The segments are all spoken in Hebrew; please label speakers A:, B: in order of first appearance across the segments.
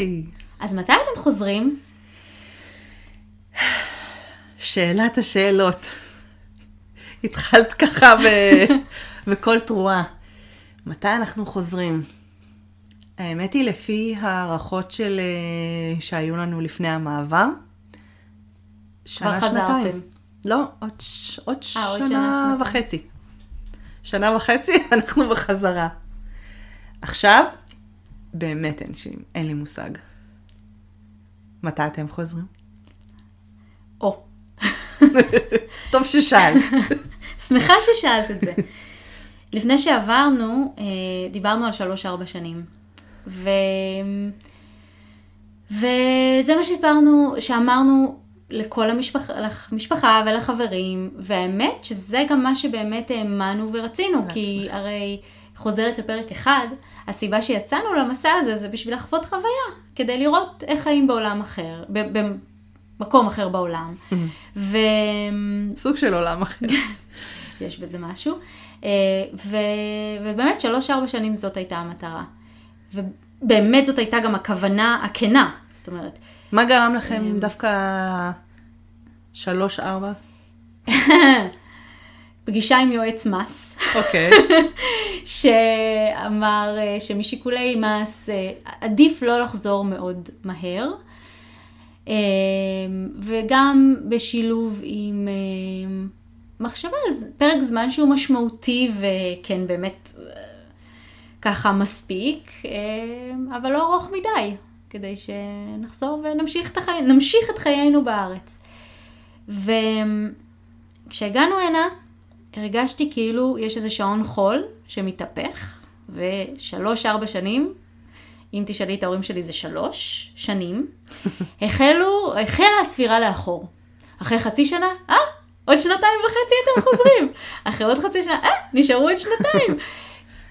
A: היי. אז מתי אתם חוזרים?
B: שאלת השאלות. התחלת ככה ב... בקול תרועה. מתי אנחנו חוזרים? האמת היא לפי הערכות של... אה, שהיו לנו לפני המעבר.
A: כבר חזרתם.
B: לא, עוד, ש... עוד,
A: 아,
B: שנה,
A: עוד שנה
B: וחצי. שנה וחצי, אנחנו בחזרה. עכשיו, באמת אין, ש... אין לי מושג. מתי אתם חוזרים?
A: או,
B: טוב ששאלת.
A: שמחה ששאלת את זה. לפני שעברנו, אה, דיברנו על שלוש-ארבע שנים. ו... וזה מה שסיפרנו, שאמרנו לכל המשפחה, למשפחה ולחברים, והאמת שזה גם מה שבאמת האמנו ורצינו, כי הרי חוזרת לפרק אחד, הסיבה שיצאנו למסע הזה זה בשביל לחוות חוויה, כדי לראות איך חיים בעולם אחר, במקום אחר בעולם. ו...
B: סוג של עולם אחר.
A: יש בזה משהו. אה, ו... ובאמת, שלוש-ארבע שנים זאת הייתה המטרה. ובאמת זאת הייתה גם הכוונה הכנה. זאת אומרת,
B: מה גרם לכם דווקא שלוש-ארבע?
A: פגישה עם יועץ מס,
B: אוקיי.
A: שאמר אה, שמשיקולי מס אה, עדיף לא לחזור מאוד מהר, אה, וגם בשילוב עם אה, מחשבה על פרק זמן שהוא משמעותי וכן באמת אה, ככה מספיק, אה, אבל לא ארוך מדי, כדי שנחזור ונמשיך את, החי... נמשיך את חיינו בארץ. וכשהגענו הנה, הרגשתי כאילו יש איזה שעון חול שמתהפך, ושלוש-ארבע שנים, אם תשאלי את ההורים שלי זה שלוש שנים, החלו, החלה הספירה לאחור. אחרי חצי שנה, אה, עוד שנתיים וחצי אתם חוזרים. אחרי עוד חצי שנה, אה, נשארו עוד שנתיים.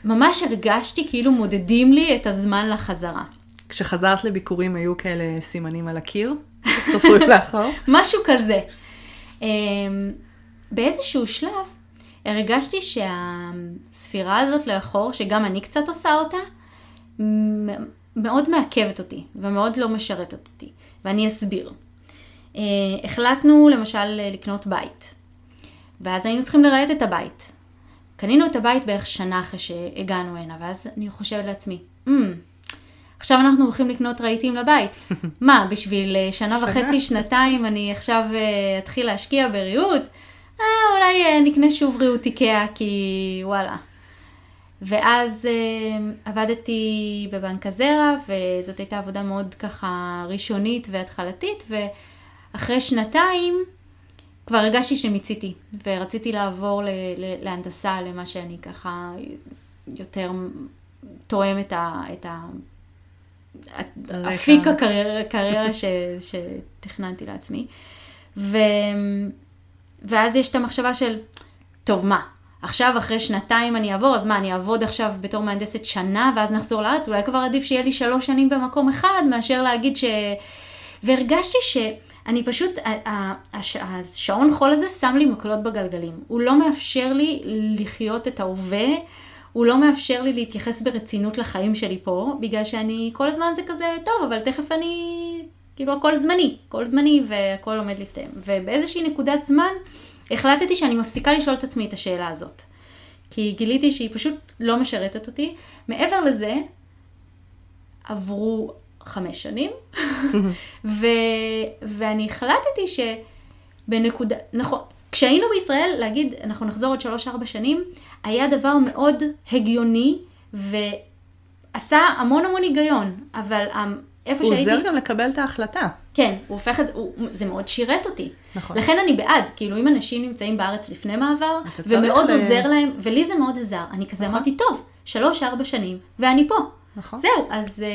A: ממש הרגשתי כאילו מודדים לי את הזמן לחזרה.
B: כשחזרת לביקורים היו כאלה סימנים על הקיר? סופרים לאחור?
A: משהו כזה. אמ, באיזשהו שלב הרגשתי שהספירה הזאת לאחור, שגם אני קצת עושה אותה, מאוד מעכבת אותי ומאוד לא משרתת אותי, ואני אסביר. אה, החלטנו למשל לקנות בית, ואז היינו צריכים לרהט את הבית. קנינו את הבית בערך שנה אחרי שהגענו הנה, ואז אני חושבת לעצמי, "אמ, עכשיו אנחנו הולכים לקנות רהיטים לבית. מה, בשביל אה, שנה וחצי, שנתיים, אני עכשיו אה, אתחיל להשקיע בריהוט? אה, אולי אה, נקנה שוב ריהוט איקאה, כי וואלה. ואז אה, עבדתי בבנק הזרע, וזאת הייתה עבודה מאוד ככה ראשונית והתחלתית, ואחרי שנתיים כבר הרגשתי שמיציתי, ורציתי לעבור ל- ל- להנדסה, למה שאני ככה יותר תואם את ה... את ה. אפיק הקריירה הקריירה ש, שתכננתי לעצמי. ו, ואז יש את המחשבה של, טוב מה, עכשיו אחרי שנתיים אני אעבור, אז מה, אני אעבוד עכשיו בתור מהנדסת שנה ואז נחזור לארץ? אולי כבר עדיף שיהיה לי שלוש שנים במקום אחד, מאשר להגיד ש... והרגשתי שאני פשוט, השעון חול הזה שם לי מקלות בגלגלים. הוא לא מאפשר לי לחיות את ההווה, הוא לא מאפשר לי להתייחס ברצינות לחיים שלי פה, בגלל שאני כל הזמן זה כזה, טוב, אבל תכף אני, כאילו הכל זמני, הכל זמני והכל עומד להסתיים. ובאיזושהי נקודת זמן החלטתי שאני מפסיקה לשאול את עצמי את השאלה הזאת. כי גיליתי שהיא פשוט לא משרתת אותי. מעבר לזה, עברו חמש שנים, ו, ואני החלטתי שבנקודה, נכון, כשהיינו בישראל, להגיד, אנחנו נחזור עוד שלוש-ארבע שנים, היה דבר מאוד הגיוני, ועשה המון המון היגיון, אבל איפה
B: הוא
A: שהייתי...
B: עוזר גם לקבל את ההחלטה.
A: כן, הוא הופך את זה, הוא- זה מאוד שירת אותי.
B: נכון.
A: לכן אני בעד, כאילו אם אנשים נמצאים בארץ לפני מעבר, ומאוד
B: ל-
A: עוזר להם, ולי זה מאוד עזר, אני כזה
B: נכון.
A: אמרתי, טוב, שלוש-ארבע שנים, ואני פה.
B: נכון.
A: זהו, אז, אה,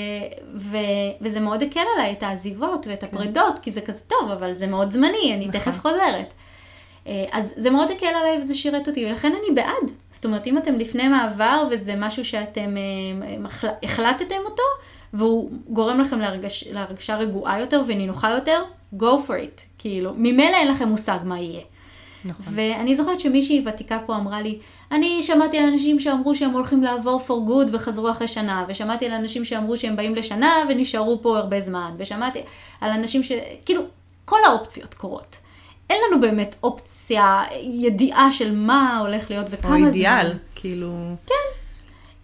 A: ו, וזה מאוד הקל עליי את העזיבות ואת הפרידות, כי זה כזה טוב, אבל זה מאוד זמני, אני
B: נכון.
A: תכף חוזרת. אה, אז זה מאוד הקל עליי וזה שירת אותי, ולכן אני בעד. זאת אומרת, אם אתם לפני מעבר וזה משהו שאתם אה, החלטתם אותו, והוא גורם לכם להרגש, להרגשה רגועה יותר ונינוחה יותר, go for it. כאילו, ממילא אין לכם מושג מה יהיה.
B: נכון.
A: ואני זוכרת שמישהי ותיקה פה אמרה לי, אני שמעתי על אנשים שאמרו שהם הולכים לעבור for good וחזרו אחרי שנה, ושמעתי על אנשים שאמרו שהם באים לשנה ונשארו פה הרבה זמן, ושמעתי על אנשים ש... כאילו, כל האופציות קורות. אין לנו באמת אופציה, ידיעה של מה הולך להיות וכמה
B: או
A: זמן.
B: אידיאל, כאילו...
A: כן.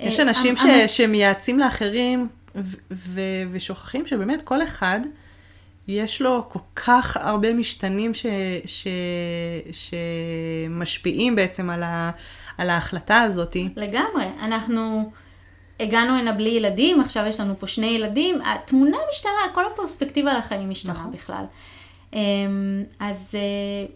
B: יש
A: אה,
B: אנשים ש...
A: המ-
B: שמייעצים לאחרים ו... ו... ושוכחים שבאמת כל אחד יש לו כל כך הרבה משתנים ש... ש... שמשפיעים בעצם על, ה... על ההחלטה הזאת.
A: לגמרי. אנחנו הגענו הנה בלי ילדים, עכשיו יש לנו פה שני ילדים, התמונה משתנה, כל הפרספקטיבה על החיים משתנה
B: נכון.
A: בכלל. אמ, אז, אה,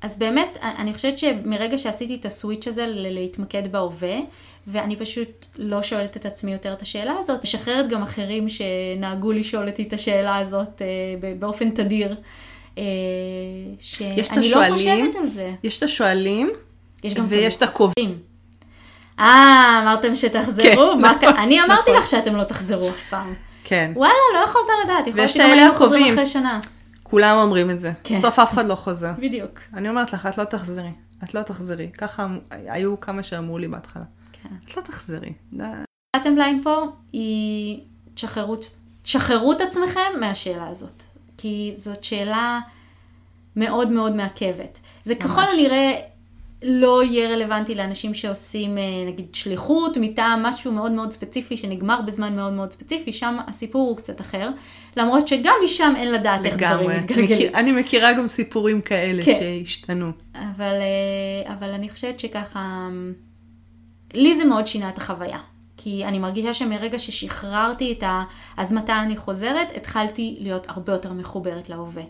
A: אז באמת, אני חושבת שמרגע שעשיתי את הסוויץ' הזה להתמקד בהווה, ואני פשוט לא שואלת את עצמי יותר את השאלה הזאת, משחררת גם אחרים שנהגו לשאול אותי את השאלה הזאת אה, באופן תדיר. אה, שאני לא חושבת על זה.
B: יש את השואלים,
A: יש גם
B: ויש את הקובעים.
A: אה, אמרתם שתחזרו?
B: כן,
A: מה
B: נכון,
A: אני אמרתי
B: נכון.
A: לך שאתם לא תחזרו אף פעם.
B: כן.
A: וואלה, לא יכולת לדעת, יכול להיות שגם היינו חוזרים. אחרי שנה.
B: כולם אומרים את זה.
A: כן.
B: בסוף אף אחד לא חוזר.
A: בדיוק.
B: אני אומרת לך, את לא תחזרי. את לא תחזרי. ככה אמ- היו כמה שאמרו לי בהתחלה.
A: כן.
B: את לא תחזרי.
A: בטם ליין פה היא תשחררו, תשחררו את עצמכם מהשאלה הזאת. כי זאת שאלה מאוד מאוד מעכבת. זה ככל
B: ממש.
A: הנראה לא יהיה רלוונטי לאנשים שעושים אה, נגיד שליחות מטעם משהו מאוד מאוד ספציפי שנגמר בזמן מאוד מאוד ספציפי, שם הסיפור הוא קצת אחר. למרות שגם משם אין לדעת איך דברים
B: לגמרי.
A: מתגלגלים.
B: מכיר- אני מכירה גם סיפורים כאלה
A: כן.
B: שהשתנו.
A: אבל, אה, אבל אני חושבת שככה, לי זה מאוד שינה את החוויה. כי אני מרגישה שמרגע ששחררתי את ה... אז מתי אני חוזרת, התחלתי להיות הרבה יותר מחוברת להווה.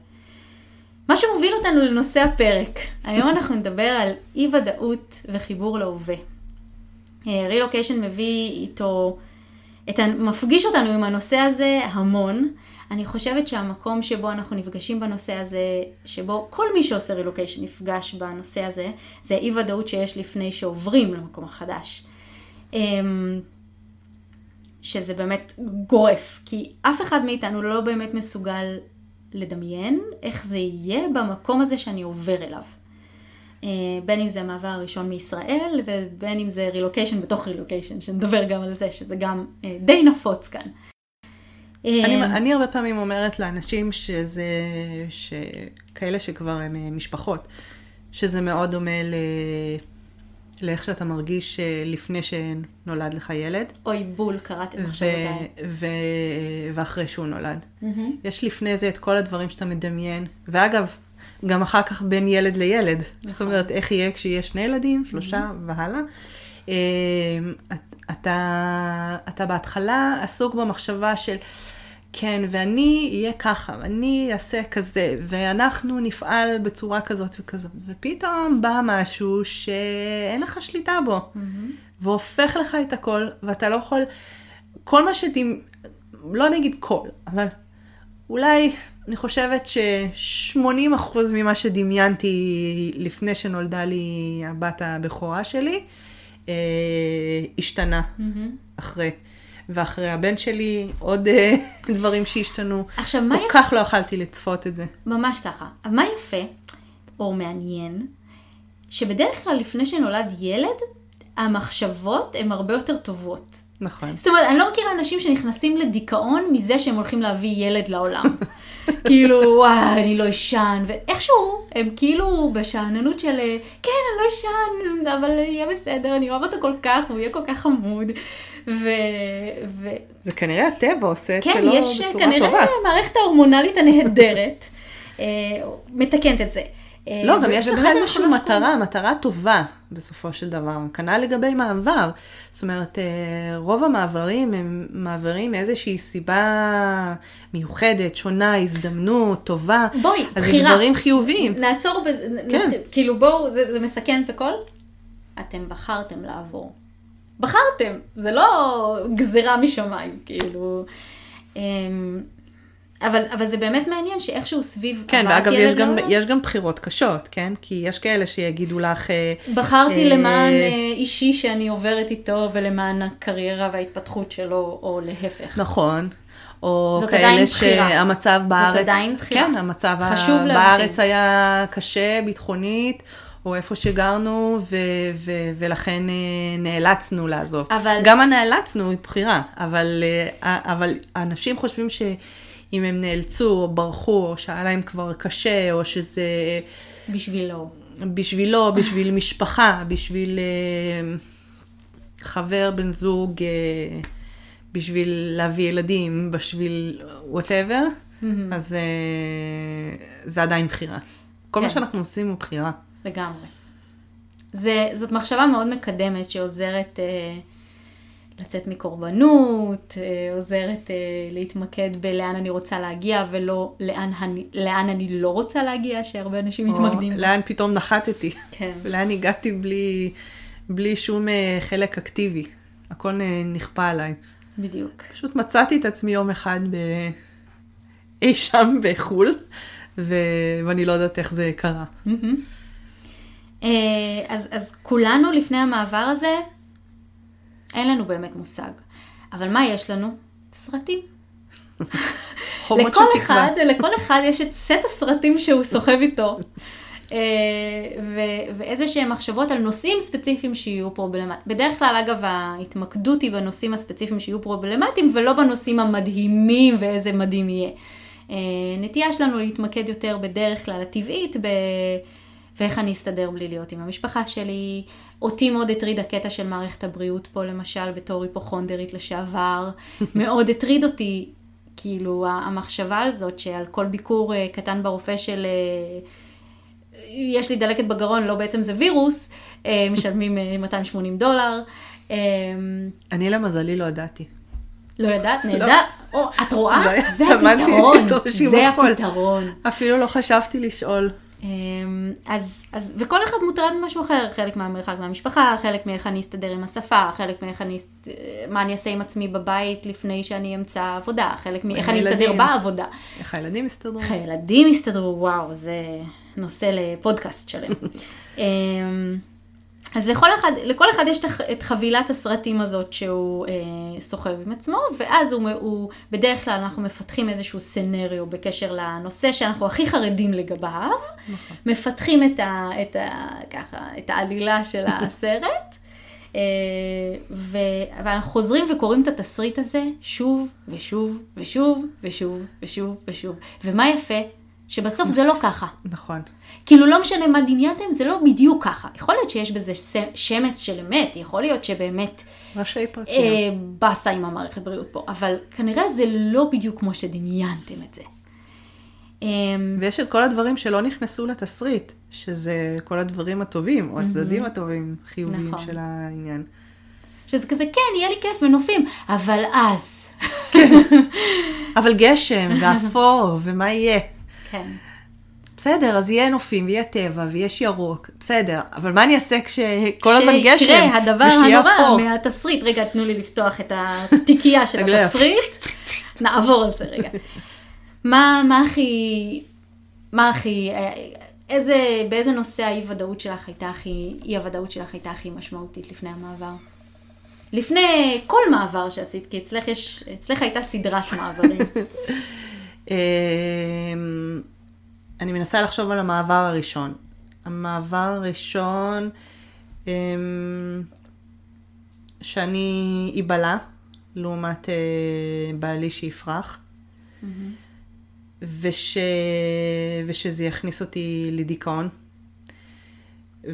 A: מה שמוביל אותנו לנושא הפרק. היום אנחנו נדבר על אי ודאות וחיבור להווה. רילוקיישן מביא איתו, את. מפגיש אותנו עם הנושא הזה המון. אני חושבת שהמקום שבו אנחנו נפגשים בנושא הזה, שבו כל מי שעושה רילוקיישן נפגש בנושא הזה, זה אי ודאות שיש לפני שעוברים למקום החדש. אמ, שזה באמת גורף, כי אף אחד מאיתנו לא באמת מסוגל לדמיין איך זה יהיה במקום הזה שאני עובר אליו. אה, בין אם זה המעבר הראשון מישראל, ובין אם זה רילוקיישן בתוך רילוקיישן, שנדבר גם על זה, שזה גם אה, די נפוץ כאן.
B: אני,
A: אה,
B: אני הרבה פעמים אומרת לאנשים שזה, שכאלה שכבר הם אה, משפחות, שזה מאוד דומה ל... לאיך שאתה מרגיש אה, לפני שנולד לך ילד,
A: אוי בול, קראתי
B: ו-
A: מחשבותיי.
B: ו- ואחרי שהוא נולד.
A: מהמם.
B: יש לפני זה את כל הדברים שאתה מדמיין, ואגב, גם אחר כך בין ילד לילד. זאת
A: נכון.
B: אומרת, איך יהיה כשיהיה שני ילדים, שלושה והלאה. אה, את- אתה, אתה בהתחלה עסוק במחשבה של, כן, ואני אהיה ככה, ואני אעשה כזה, ואנחנו נפעל בצורה כזאת וכזאת, ופתאום בא משהו שאין לך שליטה בו, והופך לך את הכל, ואתה לא יכול, כל מה שדימ... לא נגיד כל, אבל אולי אני חושבת ש-80% ממה שדמיינתי לפני שנולדה לי הבת הבכורה שלי, אה, השתנה
A: מהמם.
B: אחרי. ואחרי הבן שלי עוד אה, דברים שהשתנו.
A: עכשיו, מה
B: כל
A: יפה?
B: כך לא יכלתי לצפות את זה.
A: ממש ככה. אבל מה יפה, או מעניין, שבדרך כלל לפני שנולד ילד, המחשבות הן הרבה יותר טובות.
B: נכון.
A: זאת אומרת, אני לא מכירה אנשים שנכנסים לדיכאון מזה שהם הולכים להביא ילד לעולם. כאילו, וואי, אני לא אשן, ואיכשהו הם כאילו בשאננות של, כן, אני לא אשן, אבל יהיה בסדר, אני אוהב אותו כל כך, הוא יהיה כל כך חמוד. ו... ו...
B: זה כנראה הטבע עושה את
A: כן,
B: שלו
A: יש
B: בצורה
A: כנראה
B: טובה.
A: המערכת ההורמונלית הנהדרת אה, מתקנת את זה. אה,
B: לא, גם יש לך איזושהי
A: לא
B: מטרה, מטרה טובה בסופו של דבר. כנ"ל לגבי מעבר. זאת אומרת, אה, רוב המעברים הם מעברים מאיזושהי סיבה מיוחדת, שונה, הזדמנות, טובה.
A: בואי,
B: אז זה
A: בחירה.
B: דברים חיוביים.
A: נעצור בזה,
B: כן.
A: נ- כאילו בואו, זה, זה מסכן את הכל. אתם בחרתם לעבור. בחרתם, זה לא גזירה משמיים, כאילו. אמ, אבל, אבל זה באמת מעניין שאיכשהו סביב
B: כן, ואגב, יש גם,
A: לעולם,
B: יש גם בחירות קשות, כן? כי יש כאלה שיגידו לך, אה,
A: בחרתי
B: אה,
A: למען אה, אישי שאני עוברת איתו ולמען הקריירה וההתפתחות שלו, או להפך.
B: נכון, או
A: זאת
B: כאלה. שהמצב בארץ,
A: עדיין בחירה.
B: כן, המצב ה-. בארץ היה קשה ביטחונית, או איפה שגרנו, ו- ו- ולכן אה, נאלצנו לעזוב.
A: אבל-
B: גם הנאלצנו היא בחירה, אבל, אה, אבל אנשים חושבים שאם הם נאלצו, או ברחו, או שהיה להם כבר קשה, או שזה
A: בשבילו.
B: בשבילו, בשביל משפחה, בשביל אה, חבר, בן זוג, בשביל להביא ילדים, בשביל whatever, אז זה עדיין בחירה. כל מה
A: כן.
B: שאנחנו עושים הוא בחירה.
A: לגמרי. זה, זאת מחשבה מאוד מקדמת שעוזרת אה, לצאת מקורבנות, אה, עוזרת אה, להתמקד בלאן אני רוצה להגיע ולא לאן אני, לאן אני לא רוצה להגיע, שהרבה אנשים מתמקדים.
B: או לאן פתאום נחתתי,
A: כן.
B: ולאן הגעתי בלי, בלי שום אה, חלק אקטיבי. הכל אה, נכפה עליי.
A: בדיוק.
B: פשוט מצאתי את עצמי יום אחד ב... אי שם בחו"ל, ו... ואני לא יודעת איך זה קרה.
A: מהמם. אה, אז, אז כולנו לפני המעבר הזה, אין לנו באמת מושג. אבל מה יש לנו? סרטים.
B: חומות של
A: לכל
B: תקווה.
A: אחד, לכל אחד יש את סט הסרטים שהוא סוחב איתו. אה, ו- ואיזה שהם מחשבות על נושאים ספציפיים שיהיו פרובלמטיים. בדרך כלל, אגב, ההתמקדות היא בנושאים הספציפיים שיהיו פרובלמטיים, ולא בנושאים המדהימים ואיזה מדהים יהיה. אה, נטייה שלנו להתמקד יותר בדרך כלל הטבעית, ב... ואיך אני אסתדר בלי להיות עם המשפחה שלי. אותי מאוד הטריד הקטע של מערכת הבריאות פה, למשל, בתור היפוכונדרית לשעבר. מאוד הטריד אותי, כאילו, המחשבה על זאת, שעל כל ביקור אה, קטן ברופא של... אה, יש לי דלקת בגרון, לא בעצם זה וירוס, אה, משלמים אה, 280 דולר. אה,
B: אני למזלי לא ידעתי.
A: לא יודעת, נהדר. או, את רואה?
B: זה
A: הפתרון. זה. הפתרון.
B: אפילו לא חשבתי לשאול.
A: אמ, אז, אז, וכל אחד מוטרד ממשהו אחר, חלק מהמרחק מהמשפחה, חלק מאיך אני אסתדר עם השפה, חלק מאיך אני, מה אני אעשה עם עצמי בבית לפני שאני אמצא עבודה, חלק מאיך אני אסתדר. בעבודה.
B: איך הילדים הסתדרו?
A: איך הילדים יסתדרו, וואו, זה נושא לפודקאסט שלם. אז לכל אחד, לכל אחד יש את חבילת הסרטים הזאת שהוא אה, סוחב עם עצמו, ואז הוא, הוא, בדרך כלל אנחנו מפתחים איזשהו סנריו בקשר לנושא שאנחנו הכי חרדים לגביו, מפתחים את, ה, את, ה, ככה, את העלילה של הסרט, אה, ו, ואנחנו חוזרים וקוראים את התסריט הזה שוב ושוב ושוב ושוב ושוב ושוב. ומה יפה? שבסוף זה לא ככה.
B: נכון.
A: כאילו לא משנה מה דמיינתם, זה לא בדיוק ככה. יכול להיות שיש בזה שמץ של אמת, יכול להיות שבאמת
B: ראשי פרקים.
A: אה, באסה עם המערכת בריאות פה, אבל כנראה זה לא בדיוק כמו שדמיינתם את זה. אה,
B: ויש את כל הדברים שלא נכנסו לתסריט, שזה כל הדברים הטובים, או הצדדים הטובים, חיוביים
A: נכון.
B: של העניין.
A: שזה כזה, כן, יהיה לי כיף ונופים, אבל אז.
B: אבל גשם, ואפור, ומה יהיה?
A: כן.
B: בסדר, אז יהיה נופים, ויהיה טבע, ויש ירוק, בסדר, אבל מה אני אעשה כשכל הזמן גשם?
A: שיקרה הדבר הנורא
B: אפור?
A: מהתסריט. רגע, תנו לי לפתוח את התיקייה של התסריט. נעבור על זה רגע. מה, מה הכי, מה הכי, אה, איזה, באיזה נושא האי ודאות שלך הייתה הכי, אי הוודאות שלך הייתה הכי משמעותית לפני המעבר? לפני כל מעבר שעשית, כי אצלך יש, אצלך הייתה סדרת מעברים.
B: אמ, אני מנסה לחשוב על המעבר הראשון. המעבר הראשון, אמ, שאני איבלה, לעומת אה, בעלי שיפרח, וש... ושזה יכניס אותי לדיכאון.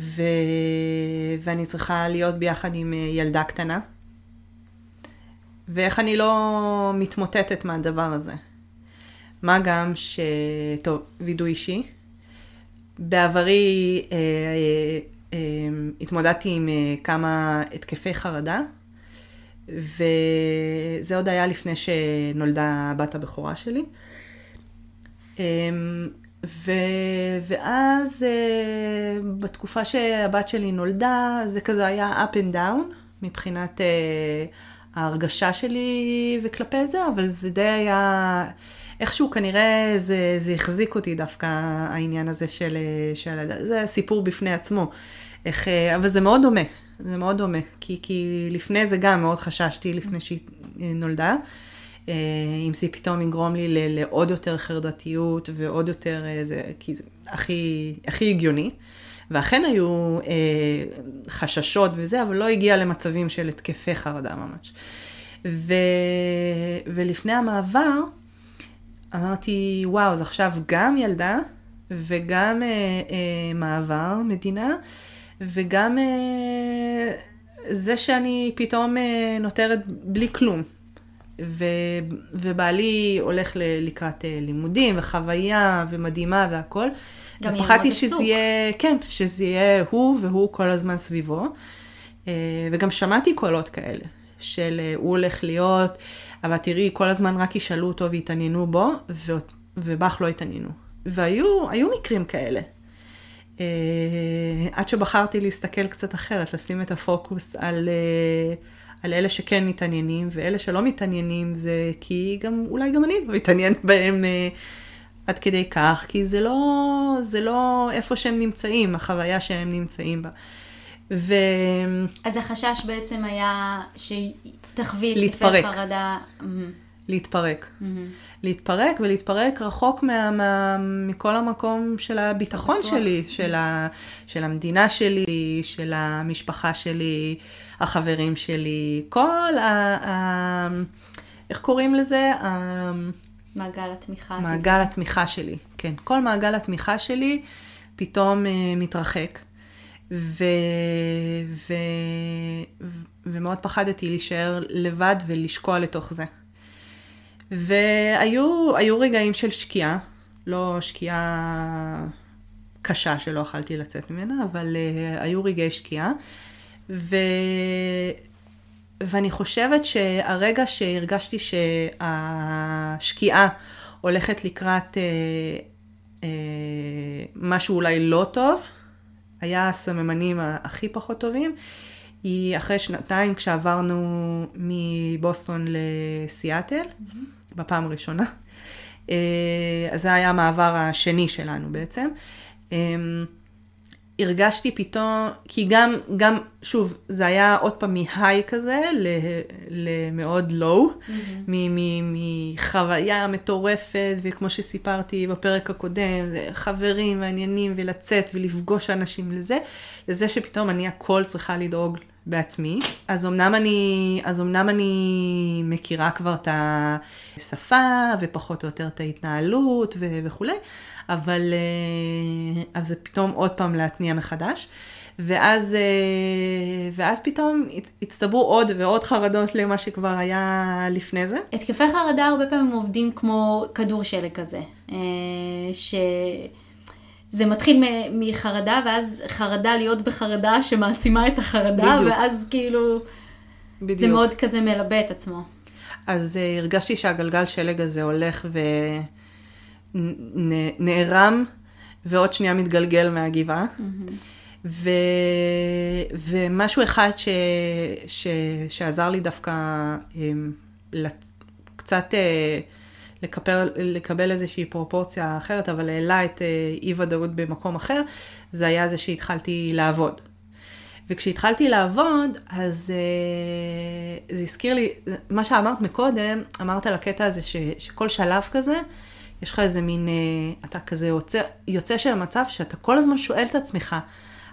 B: ו... ואני צריכה להיות ביחד עם אה, ילדה קטנה. ואיך אני לא מתמוטטת מהדבר הזה. מה גם ש... טוב, וידוי אישי. בעברי אה, אה, אה, התמודדתי עם אה, כמה התקפי חרדה, וזה עוד היה לפני שנולדה הבת הבכורה שלי. אה, ו... ואז אה, בתקופה שהבת שלי נולדה, זה כזה היה up and down מבחינת אה, ההרגשה שלי וכלפי זה, אבל זה די היה, איכשהו כנראה זה, זה החזיק אותי דווקא העניין הזה של, של, זה סיפור בפני עצמו. איך, אבל זה מאוד דומה, זה מאוד דומה, כי, כי לפני זה גם מאוד חששתי לפני שהיא נולדה. אה, אם זה פתאום יגרום לי ל- לעוד יותר חרדתיות ועוד יותר, אה, זה, כי זה הכי, הכי הגיוני. ואכן היו אה, חששות וזה, אבל לא הגיע למצבים של התקפי חרדה ממש. ו, ולפני המעבר, אמרתי, וואו, אז עכשיו גם ילדה וגם אה, אה, מעבר מדינה, וגם אה, זה שאני פתאום אה, נותרת בלי כלום. ו, ובעלי הולך ל, לקראת אה, לימודים וחוויה ומדהימה והכל.
A: גם יהיה מאוד
B: שזה
A: עסוק.
B: יהיה, כן, שזה יהיה הוא והוא כל הזמן סביבו. אה, וגם שמעתי קולות כאלה, של אה, הוא הולך להיות, אבל תראי, כל הזמן רק ישאלו אותו ויתעניינו בו, ו- ובך לא התעניינו. והיו היו מקרים כאלה. אה, עד שבחרתי להסתכל קצת אחרת, לשים את הפוקוס על, אה, על אלה שכן מתעניינים, ואלה שלא מתעניינים זה כי גם, אולי גם אני לא מתעניינת בהם אה, עד כדי כך, כי זה לא, זה לא איפה שהם נמצאים, החוויה שהם נמצאים בה. ו...
A: אז החשש בעצם היה שתחווי התקפי
B: להתפרק.
A: חרדה.
B: להתפרק.
A: מהמם.
B: להתפרק ולהתפרק רחוק מה, מה, מכל המקום של הביטחון
A: בטוח.
B: שלי, של, ה, של המדינה שלי, של המשפחה שלי, החברים שלי, כל ה... ה איך קוראים לזה? ה,
A: מעגל התמיכה.
B: מעגל התמיכה שלי, כן. כל מעגל התמיכה שלי פתאום uh, מתרחק. ו... ו... ומאוד פחדתי להישאר לבד ולשקוע לתוך זה. והיו היו רגעים של שקיעה, לא שקיעה קשה שלא יכלתי לצאת ממנה, אבל uh, היו רגעי שקיעה. ו... ואני חושבת שהרגע שהרגשתי שהשקיעה הולכת לקראת אה, אה, משהו אולי לא טוב, היה הסממנים הכי פחות טובים, היא אחרי שנתיים כשעברנו מבוסטון לסיאטל, mm-hmm. בפעם הראשונה. אה, אז זה היה המעבר השני שלנו בעצם. הרגשתי פתאום, כי גם, גם, שוב, זה היה עוד פעם מהיי כזה למאוד לואו, mm-hmm. מחוויה מטורפת, וכמו שסיפרתי בפרק הקודם, חברים ועניינים ולצאת ולפגוש אנשים לזה, לזה שפתאום אני הכל צריכה לדאוג בעצמי. אז אמנם אני, אז אמנם אני מכירה כבר את השפה ופחות או יותר את ההתנהלות ו- וכולי, אבל, אה, אבל זה פתאום עוד פעם להתניע מחדש. ואז, אה, ואז פתאום הצטברו עוד ועוד חרדות למה שכבר היה לפני זה.
A: התקפי חרדה הרבה פעמים עובדים כמו כדור שלג כזה, אה, שזה מתחיל מחרדה, ואז חרדה להיות בחרדה שמעצימה את החרדה,
B: בדיוק.
A: ואז כאילו,
B: בדיוק.
A: זה מאוד כזה מלבה את עצמו.
B: אז uh, הרגשתי שהגלגל שלג הזה הולך ונערם, ועוד שנייה מתגלגל מהגבעה. ו... ומשהו אחד ש... ש... שעזר לי דווקא um, לת... קצת uh, לקבל, לקבל איזושהי פרופורציה אחרת, אבל העלה את uh, אי ודאות במקום אחר, זה היה זה שהתחלתי לעבוד. וכשהתחלתי לעבוד, אז uh, זה הזכיר לי, מה שאמרת מקודם, אמרת על הקטע הזה ש, שכל שלב כזה, יש לך איזה מין, uh, אתה כזה יוצא, יוצא של המצב שאתה כל הזמן שואל את עצמך,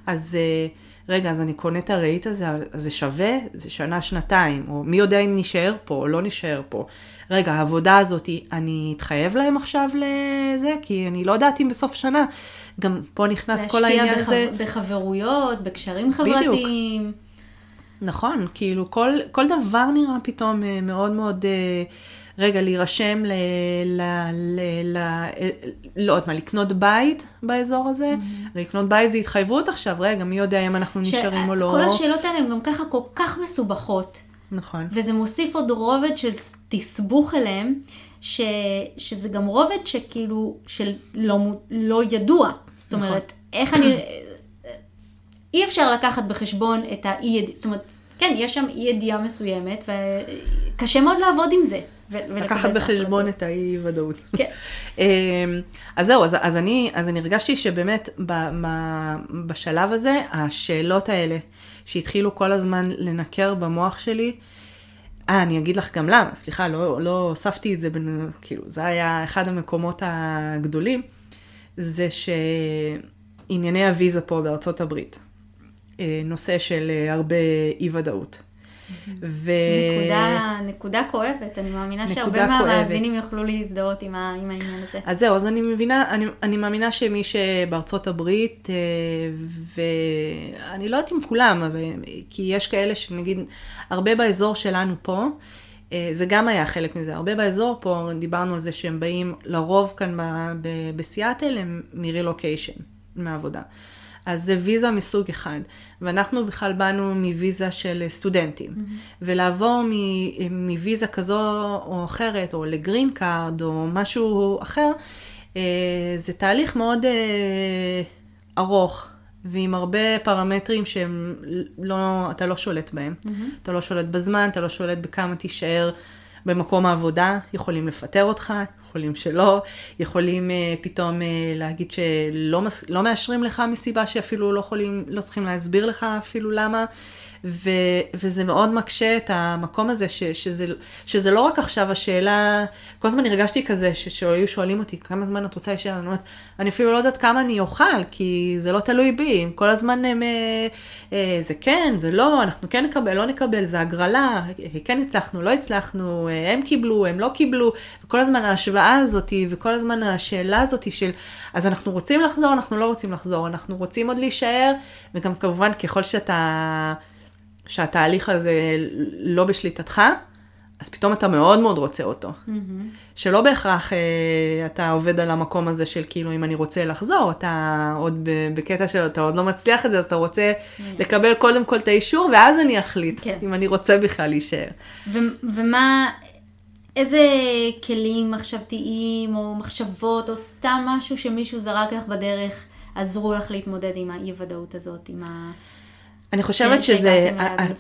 B: אז uh, רגע, אז אני קונה את הרהיט הזה, אבל זה שווה? זה שנה, שנתיים, או מי יודע אם נשאר פה או לא נשאר פה. רגע, העבודה הזאת, אני אתחייב להם עכשיו לזה? כי אני לא יודעת אם בסוף שנה. גם פה נכנס כל העניין
A: להשקיע
B: הזה.
A: בח... בחברויות, בקשרים חברתיים.
B: נכון, כאילו כל, כל דבר נראה פתאום אה, מאוד מאוד, אה, רגע, להירשם ל... ל, ל, ל לא יודעת מה, לקנות בית באזור הזה,
A: Mm-hmm.
B: לקנות בית זה התחייבות עכשיו, רגע, מי יודע אם אנחנו נשארים או לא.
A: כל השאלות האלה הן גם ככה כל כך מסובכות.
B: נכון.
A: וזה מוסיף עוד רובד של תסבוך אליהם, ש, שזה גם רובד שכאילו, של לא, לא ידוע. זאת
B: נכון.
A: אומרת, איך אני... אי אפשר לקחת בחשבון את האי זאת אומרת, כן, יש שם אי ידיעה מסוימת, וקשה מאוד לעבוד עם זה.
B: לקחת בחשבון. את האי ודאות.
A: כן.
B: אמ, אז זהו, אז, אז, אני, אז אני הרגשתי שבאמת ב, ב, בשלב הזה, השאלות האלה שהתחילו כל הזמן לנקר במוח שלי, אה, אני אגיד לך גם למה, סליחה, לא, לא הוספתי את זה, בין, כאילו, זה היה אחד המקומות הגדולים, זה שענייני הוויזה פה בארצות הברית, נושא של אה, הרבה אי-ודאות.
A: ו... נקודה, נקודה כואבת, אני מאמינה שהרבה מהמאזינים יוכלו להזדהות עם, ה, עם העניין הזה.
B: אז זהו, אז אני מבינה, אני, אני מאמינה שמי שבארצות הברית, אה, ואני לא יודעת אם כולם, אבל, כי יש כאלה שנגיד, הרבה באזור שלנו פה, אה, זה גם היה חלק מזה, הרבה באזור פה, דיברנו על זה שהם באים, לרוב כאן בסיאטל, הם מרילוקיישן, מהעבודה. אז זה ויזה מסוג אחד. ואנחנו בכלל באנו מוויזה של סטודנטים. Mm-hmm. ולעבור מוויזה כזו או אחרת, או ל green card, או משהו אחר, אה, זה תהליך מאוד אה, ארוך. ועם הרבה פרמטרים שהם לא, אתה לא שולט בהם. Mm-hmm. אתה לא שולט בזמן, אתה לא שולט בכמה תישאר במקום העבודה, יכולים לפטר אותך, יכולים שלא, יכולים uh, פתאום uh, להגיד שלא לא מאשרים לך מסיבה שאפילו לא יכולים, לא צריכים להסביר לך אפילו למה. ו, וזה מאוד מקשה את המקום הזה, ש, שזה, שזה לא רק עכשיו השאלה, כל הזמן הרגשתי כזה, שהיו שואלים אותי, כמה זמן את רוצה להישאר? אני אומרת, אני אפילו לא יודעת כמה אני אוכל, כי זה לא תלוי בי, כל הזמן הם, אה, אה, זה כן, זה לא, אנחנו כן נקבל, לא נקבל, זה הגרלה, כן הצלחנו, לא הצלחנו, אה, הם קיבלו, הם לא קיבלו, וכל הזמן ההשוואה הזאת, וכל הזמן השאלה הזאת של, אז אנחנו רוצים לחזור, אנחנו לא רוצים לחזור, אנחנו רוצים עוד להישאר, וגם כמובן ככל שאתה... שהתהליך הזה לא בשליטתך, אז פתאום אתה מאוד מאוד רוצה אותו. Mm-hmm. שלא בהכרח אה, אתה עובד על המקום הזה של כאילו אם אני רוצה לחזור, אתה עוד בקטע של אתה עוד לא מצליח את זה, אז אתה רוצה mm-hmm. לקבל קודם כל את האישור, ואז אני אחליט כן. אם אני רוצה בכלל להישאר.
A: ו- ומה, איזה כלים מחשבתיים או מחשבות או סתם משהו שמישהו זרק לך בדרך עזרו לך להתמודד עם האי ודאות הזאת, עם ה...
B: אני חושבת שזה,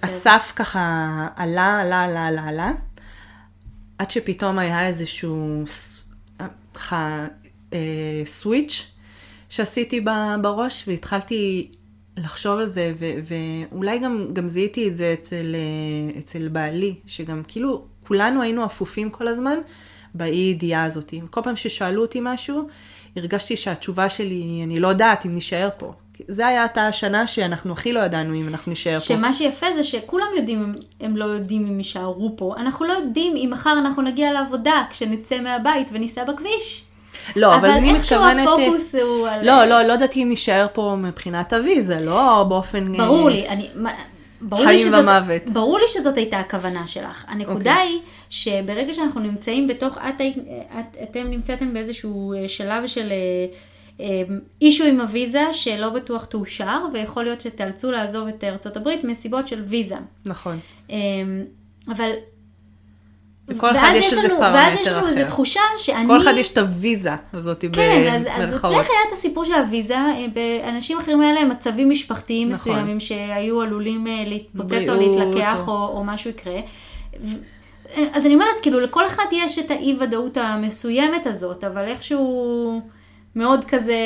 B: הסף ככה עלה, עלה, עלה, עלה, עלה, עד שפתאום היה איזשהו ככה אה, סוויץ' שעשיתי בראש, והתחלתי לחשוב על זה, ו- ואולי גם, גם זיהיתי את זה אצל, אה, אצל בעלי, שגם כאילו כולנו היינו אפופים כל הזמן באי ידיעה הזאת. כל פעם ששאלו אותי משהו, הרגשתי שהתשובה שלי, אני לא יודעת אם נישאר פה. זה היה הייתה השנה שאנחנו הכי לא ידענו אם אנחנו נשאר פה.
A: שמה שיפה זה שכולם יודעים, הם לא יודעים אם יישארו פה. אנחנו לא יודעים אם מחר אנחנו נגיע לעבודה כשנצא מהבית וניסע בכביש.
B: לא, אבל, אבל אני מתכוונת...
A: אבל איכשהו הפוקוס הוא על...
B: לא, לא, לא יודעת אם נישאר פה מבחינת הוויזה, לא באופן...
A: ברור לי, אני...
B: ברור חיים שזאת, ומוות.
A: ברור לי שזאת הייתה הכוונה שלך. הנקודה okay. אוקיי. היא שברגע שאנחנו נמצאים בתוך, את, את, אתם נמצאתם באיזשהו שלב של אישו עם הוויזה שלא בטוח תאושר, ויכול להיות שתאלצו לעזוב את ארצות הברית מסיבות של ויזה.
B: נכון.
A: אמ, אבל...
B: לכל אחד יש איזה פרמטר אחר.
A: ואז יש לנו איזו תחושה שאני...
B: כל אחד יש את הוויזה הזאת
A: כן, אז, אז אצלך היה את הסיפור של הוויזה, אה, באנשים אחרים היה להם מצבים משפחתיים נכון. מסוימים שהיו עלולים אה, להתפוצץ או להתלקח או, או משהו יקרה. אז אני אומרת, כאילו, לכל אחד יש את האי-ודאות המסוימת הזאת, אבל איכשהו... מאוד כזה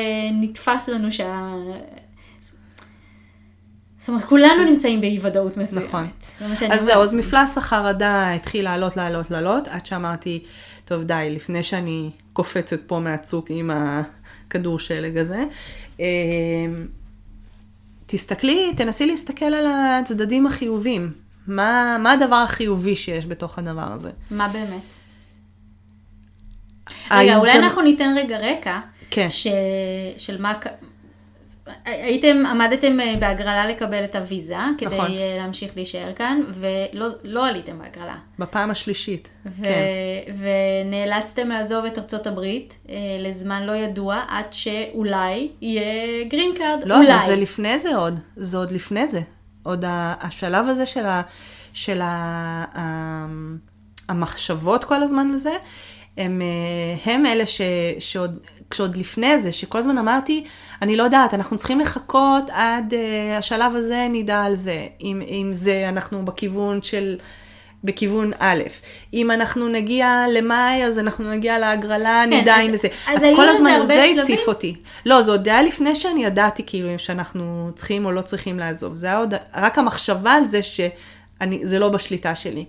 A: נתפס לנו שה... זאת אומרת, כולנו נמצאים באי ודאות מסוימת.
B: נכון. אז זהו, אז מפלס החרדה התחיל לעלות, לעלות, לעלות, עד שאמרתי, טוב, די, לפני שאני קופצת פה מהצוק עם הכדור שלג הזה, אמ, תסתכלי, תנסי להסתכל על הצדדים החיובים. מה, מה הדבר החיובי שיש בתוך הדבר הזה?
A: מה באמת? רגע, אולי אנחנו ניתן רגע רקע.
B: כן.
A: ש... של מה... הייתם, עמדתם אה, בהגרלה לקבל את הוויזה, כדי נכון. אה, להמשיך להישאר כאן, ולא לא עליתם בהגרלה.
B: בפעם השלישית,
A: ו- כן. ונאלצתם לעזוב את ארצות הברית אה, לזמן לא ידוע, עד שאולי יהיה green card,
B: לא,
A: אולי.
B: לא, אבל זה לפני זה עוד, זה עוד לפני זה. עוד השלב הזה של, ה, של ה, המחשבות כל הזמן לזה, הם, הם אלה ש, שעוד כשעוד לפני זה, שכל הזמן אמרתי, אני לא יודעת, אנחנו צריכים לחכות עד uh, השלב הזה, נדע על זה. אם, אם זה אנחנו בכיוון של, בכיוון א', אם אנחנו נגיע למאי, אז אנחנו נגיע להגרלה, כן, נדע אם זה. אז, אז כל הזמן זה הציף אותי. לא, זה עוד היה לפני שאני ידעתי כאילו שאנחנו צריכים או לא צריכים לעזוב. זה היה עוד, רק המחשבה על זה שזה לא בשליטה שלי.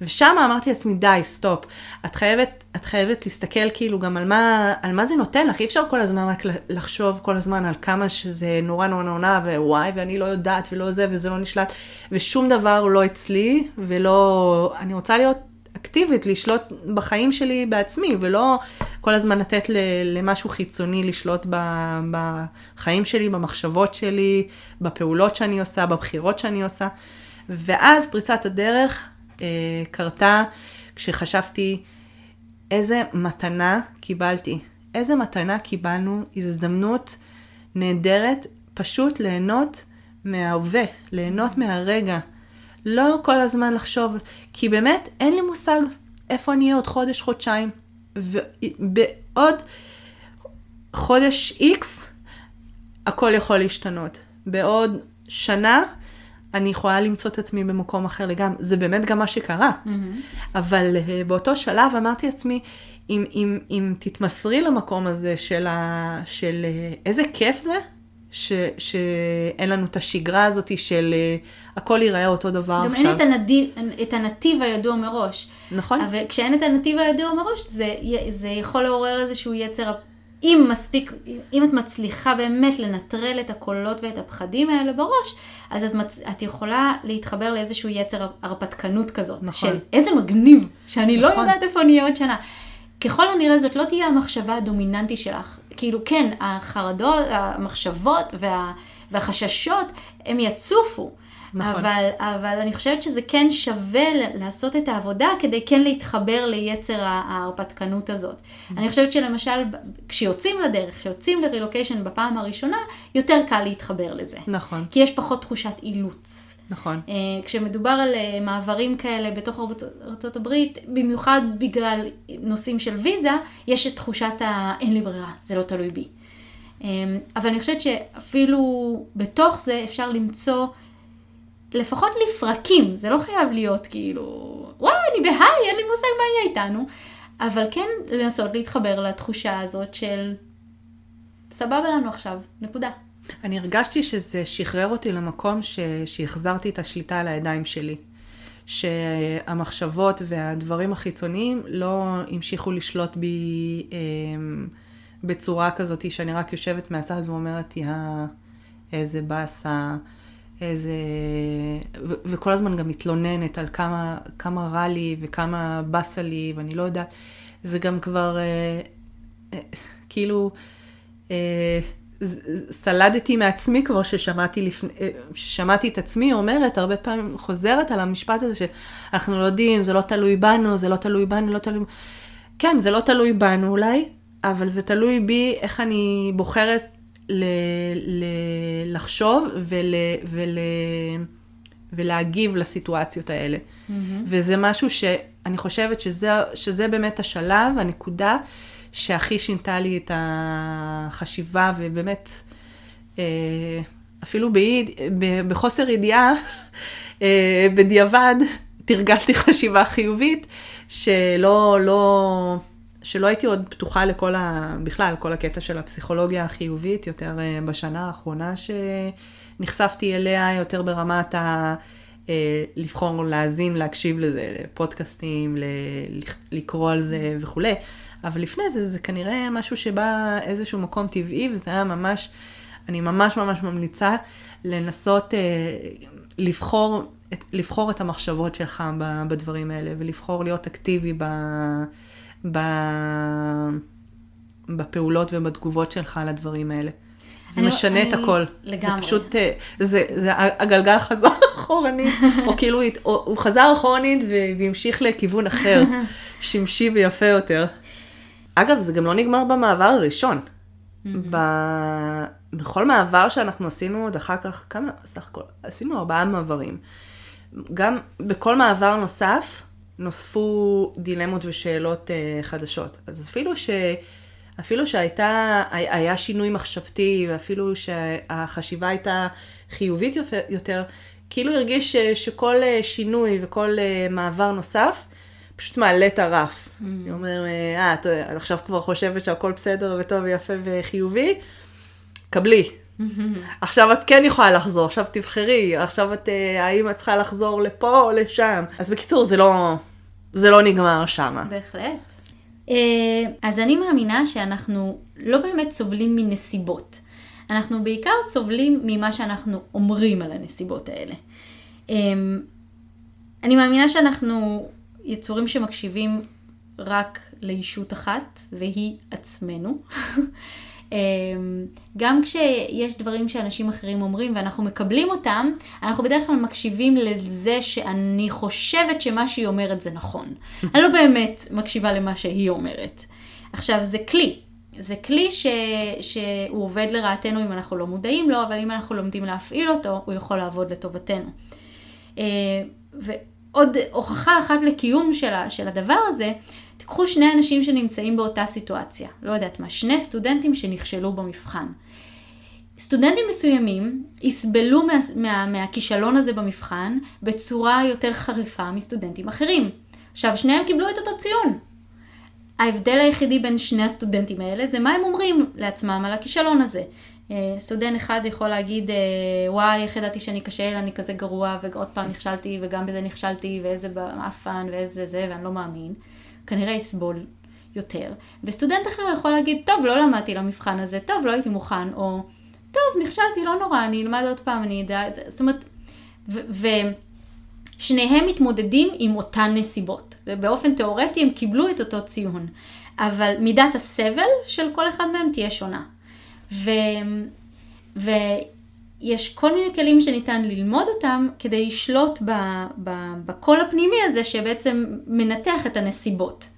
B: ושם אמרתי לעצמי, די, סטופ. את חייבת, את חייבת להסתכל כאילו גם על מה, על מה זה נותן לך. אי אפשר כל הזמן רק לחשוב כל הזמן על כמה שזה נורא נורא נורא, ווואי, ואני לא יודעת, ולא זה, וזה לא נשלט, ושום דבר לא אצלי, ולא... אני רוצה להיות אקטיבית, לשלוט בחיים שלי בעצמי, ולא כל הזמן לתת למשהו חיצוני לשלוט בחיים שלי, במחשבות שלי, בפעולות שאני עושה, בבחירות שאני עושה. ואז פריצת הדרך קרתה כשחשבתי איזה מתנה קיבלתי, איזה מתנה קיבלנו, הזדמנות נהדרת, פשוט ליהנות מההווה, ליהנות מהרגע. לא כל הזמן לחשוב, כי באמת אין לי מושג איפה אני אהיה עוד חודש, חודשיים. ובעוד חודש איקס, הכל יכול להשתנות. בעוד שנה, אני יכולה למצוא את עצמי במקום אחר לגמרי. זה באמת גם מה שקרה. Mm-hmm. אבל uh, באותו שלב אמרתי לעצמי, אם, אם, אם תתמסרי למקום הזה של, ה, של uh, איזה כיף זה, ש, שאין לנו את השגרה הזאת של uh, הכל ייראה אותו דבר
A: גם
B: עכשיו.
A: גם אין את, הנדיב, את הנתיב הידוע מראש.
B: נכון.
A: אבל כשאין את הנתיב הידוע מראש, זה, זה יכול לעורר איזשהו יצר אם מספיק, אם את מצליחה באמת לנטרל את הקולות ואת הפחדים האלה בראש, אז את, מצ... את יכולה להתחבר לאיזשהו יצר הרפתקנות כזאת.
B: נכון.
A: של איזה מגניב, שאני לא
B: נכון.
A: לא יודעת איפה אני אהיה עוד שנה. ככל הנראה זאת לא תהיה המחשבה הדומיננטית שלך. כאילו כן, החרדות, המחשבות וה... והחששות, הם יצופו. נכון. אבל, אבל אני חושבת שזה כן שווה לעשות את העבודה כדי כן להתחבר ליצר ההרפתקנות הזאת. Mm-hmm. אני חושבת שלמשל, כשיוצאים לדרך, כשיוצאים לרילוקיישן בפעם הראשונה, יותר קל להתחבר לזה.
B: נכון.
A: כי יש פחות תחושת אילוץ.
B: נכון.
A: Uh, כשמדובר על uh, מעברים כאלה בתוך ארצות הברית, במיוחד בגלל נושאים של ויזה, יש את תחושת ה... אין לי ברירה, זה לא תלוי בי. Um, אבל אני חושבת שאפילו בתוך זה אפשר למצוא לפחות לפרקים, זה לא חייב להיות כאילו, וואי, אני בהיי, אין לי מושג מה יהיה איתנו, אבל כן לנסות להתחבר לתחושה הזאת של סבבה לנו עכשיו, נקודה.
B: אני הרגשתי שזה שחרר אותי למקום ש... שהחזרתי את השליטה על הידיים שלי. שהמחשבות והדברים החיצוניים לא המשיכו לשלוט בי אה, בצורה כזאת שאני רק יושבת מהצד ואומרת, יא, איזה באסה, איזה... ו- וכל הזמן גם מתלוננת על כמה, כמה רע לי וכמה באסה לי, ואני לא יודעת, זה גם כבר אה, אה, כאילו... אה, סלדתי מעצמי כבר ששמעתי, לפני, אה, ששמעתי את עצמי אומרת, הרבה פעמים חוזרת על המשפט הזה שאנחנו לא יודעים, זה לא תלוי בנו, זה לא תלוי בנו, לא תלוי... כן, זה לא תלוי בנו אולי, אבל זה תלוי בי איך אני בוחרת ל, ל, לחשוב ול, ול, ולהגיב לסיטואציות האלה. Mm-hmm. וזה משהו שאני חושבת שזה, שזה באמת השלב, הנקודה, שהכי שינתה לי את החשיבה, ובאמת, אה, אפילו באי, בחוסר ידיעה, אה, בדיעבד, תרגלתי חשיבה חיובית, שלא, לא, שלא הייתי עוד פתוחה לכל ה... בכלל, כל הקטע של הפסיכולוגיה החיובית, יותר אה, בשנה האחרונה שנחשפתי אליה, יותר ברמת ה... לבחור להאזין, להקשיב לזה, לפודקאסטים, לקרוא על זה וכולי. אבל לפני זה, זה כנראה משהו שבא איזשהו מקום טבעי, וזה היה ממש, אני ממש ממש ממליצה לנסות אה, לבחור, לבחור את המחשבות שלך בדברים האלה, ולבחור להיות אקטיבי ב, בפעולות ובתגובות שלך על הדברים האלה. זה אני, משנה אני, את הכל. לגמרי. זה פשוט, אה, זה, זה הגלגל חזר אחורנית, או כאילו, או, הוא חזר אחורנית והמשיך לכיוון אחר, שמשי ויפה יותר. אגב, זה גם לא נגמר במעבר הראשון. ב... בכל מעבר שאנחנו עשינו עוד אחר כך, כמה, סך הכל, עשינו ארבעה מעברים. גם בכל מעבר נוסף נוספו דילמות ושאלות uh, חדשות. אז אפילו, ש... אפילו שהייתה, היה שינוי מחשבתי, ואפילו שהחשיבה הייתה חיובית יותר, כאילו הרגיש ש... שכל אה, שינוי וכל uh, מעבר נוסף, פשוט מעלה את הרף. Mm. היא אומרת, אה, את עכשיו כבר חושבת שהכל בסדר וטוב ויפה וחיובי? קבלי, עכשיו את כן יכולה לחזור, עכשיו תבחרי, עכשיו את, אה, האם את צריכה לחזור לפה או לשם. אז בקיצור, זה לא, זה לא נגמר שמה.
A: בהחלט. אה, אז אני מאמינה שאנחנו לא באמת סובלים מנסיבות. אנחנו בעיקר סובלים ממה שאנחנו אומרים על הנסיבות האלה. אה, אני מאמינה שאנחנו יצורים שמקשיבים רק לישות אחת, והיא עצמנו. אמ, גם כשיש דברים שאנשים אחרים אומרים ואנחנו מקבלים אותם, אנחנו בדרך כלל מקשיבים לזה שאני חושבת שמה שהיא אומרת זה נכון. אני לא באמת מקשיבה למה שהיא אומרת. עכשיו, זה כלי. זה כלי ש... שהוא עובד לרעתנו אם אנחנו לא מודעים לו, אבל אם אנחנו לומדים להפעיל אותו, הוא יכול לעבוד לטובתנו. אה, ועוד הוכחה אחת לקיום של, ה... של הדבר הזה, תיקחו שני אנשים שנמצאים באותה סיטואציה, לא יודעת מה, שני סטודנטים שנכשלו במבחן. סטודנטים מסוימים יסבלו מה, מה, מהכישלון הזה במבחן בצורה יותר חריפה מסטודנטים אחרים. עכשיו, שניהם קיבלו את אותו ציון. ההבדל היחידי בין שני הסטודנטים האלה זה מה הם אומרים לעצמם על הכישלון הזה. אה, סטודנט אחד יכול להגיד, אה, וואי, איך ידעתי שאני אכשל, אני כזה גרוע, ועוד פעם נכשלתי, וגם בזה נכשלתי, ואיזה מאפן, ואיזה זה, ואני לא מאמין. כנראה יסבול יותר. וסטודנט אחר יכול להגיד, טוב, לא למדתי למבחן הזה, טוב, לא הייתי מוכן, או טוב, נכשלתי, לא נורא, אני אלמד עוד פעם, אני אדע את זה. זאת אומרת, ושניהם מתמודדים עם אותן נסיבות. ובאופן תיאורטי הם קיבלו את אותו ציון. אבל מידת הסבל של כל אחד מהם תהיה שונה. ו... ויש כל מיני כלים שניתן ללמוד אותם כדי לשלוט בקול הפנימי הזה שבעצם מנתח את הנסיבות.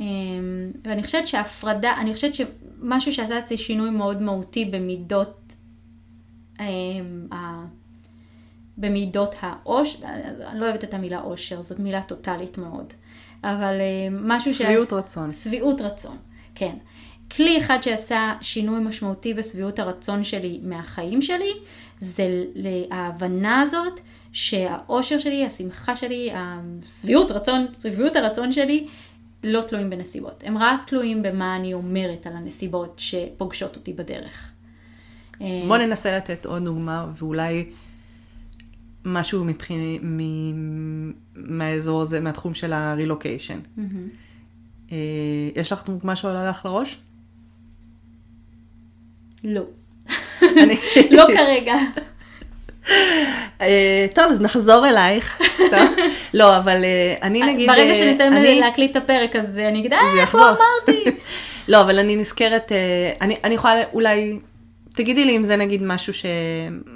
A: אמ, ואני חושבת שהפרדה, אני חושבת שמשהו שעשה אצלי שינוי מאוד מהותי במידות, אמ, במידות העושר, אני לא אוהבת את המילה עושר, זאת מילה טוטאלית מאוד, אבל אמ, משהו
B: ש... שביעות רצון.
A: שביעות רצון, כן. כלי אחד שעשה שינוי משמעותי בשביעות הרצון שלי מהחיים שלי, זה ההבנה הזאת שהאושר שלי, השמחה שלי, השביעות רצון, שביעות הרצון שלי, לא תלויים בנסיבות. הם רק תלויים במה אני אומרת על הנסיבות שפוגשות אותי בדרך.
B: בוא ננסה לתת עוד דוגמה, ואולי משהו מבחינת, מהאזור הזה, מהתחום של הרילוקיישן. Mm-hmm. יש לך דוגמה שעולה לך לראש?
A: לא. לא כרגע.
B: אה, טוב, אז נחזור אלייך. לא, אבל אה, אני אה, נגיד...
A: ברגע שנסיים להקליט את הפרק, אז אני אגיד, אה, איך לא אמרתי?
B: לא, אבל אני נזכרת, אני יכולה אולי, תגידי לי אם זה נגיד משהו ש...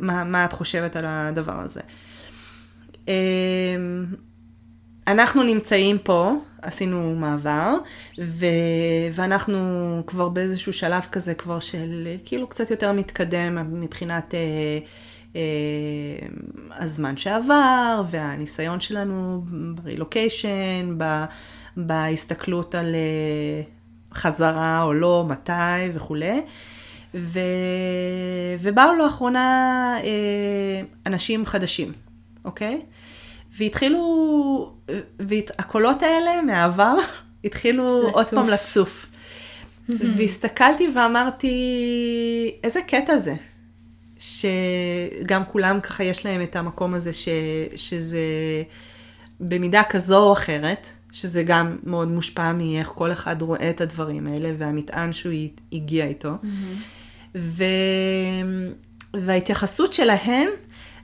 B: מה את חושבת על הדבר הזה. אנחנו נמצאים פה, עשינו מעבר, ו... ואנחנו כבר באיזשהו שלב כזה כבר של כאילו קצת יותר מתקדם מבחינת אה, אה, הזמן שעבר והניסיון שלנו ברילוקיישן, ב... בהסתכלות על אה, חזרה או לא, מתי וכולי. ו... ובאו לאחרונה אה, אנשים חדשים, אוקיי? והתחילו, והקולות האלה מהעבר התחילו לצוף. עוד פעם לצוף. והסתכלתי ואמרתי, איזה קטע זה. שגם כולם ככה יש להם את המקום הזה ש, שזה במידה כזו או אחרת, שזה גם מאוד מושפע מאיך כל אחד רואה את הדברים האלה והמטען שהוא הגיע איתו. ו... וההתייחסות שלהם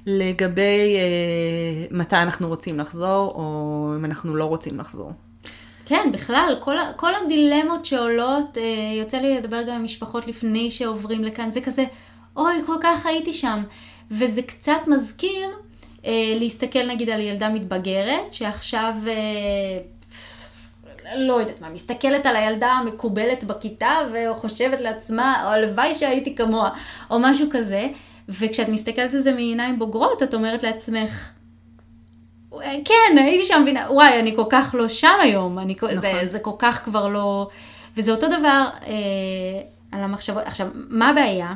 B: לגבי אה, מתי אנחנו רוצים לחזור, או אם אנחנו לא רוצים לחזור.
A: כן, בכלל, כל, כל הדילמות שעולות, אה, יוצא לי לדבר גם עם משפחות לפני שעוברים לכאן, זה כזה, אוי, כל כך הייתי שם. וזה קצת מזכיר אה, להסתכל נגיד על ילדה מתבגרת, שעכשיו, אה, לא יודעת מה, מסתכלת על הילדה המקובלת בכיתה וחושבת לעצמה, הלוואי שהייתי כמוה, או משהו כזה. וכשאת מסתכלת על זה מעיניים בוגרות, את אומרת לעצמך, כן, הייתי שם, מבינה, וואי, אני כל כך לא שם היום, אני, נכון. זה, זה כל כך כבר לא... וזה אותו דבר אה, על המחשבות. עכשיו, מה הבעיה?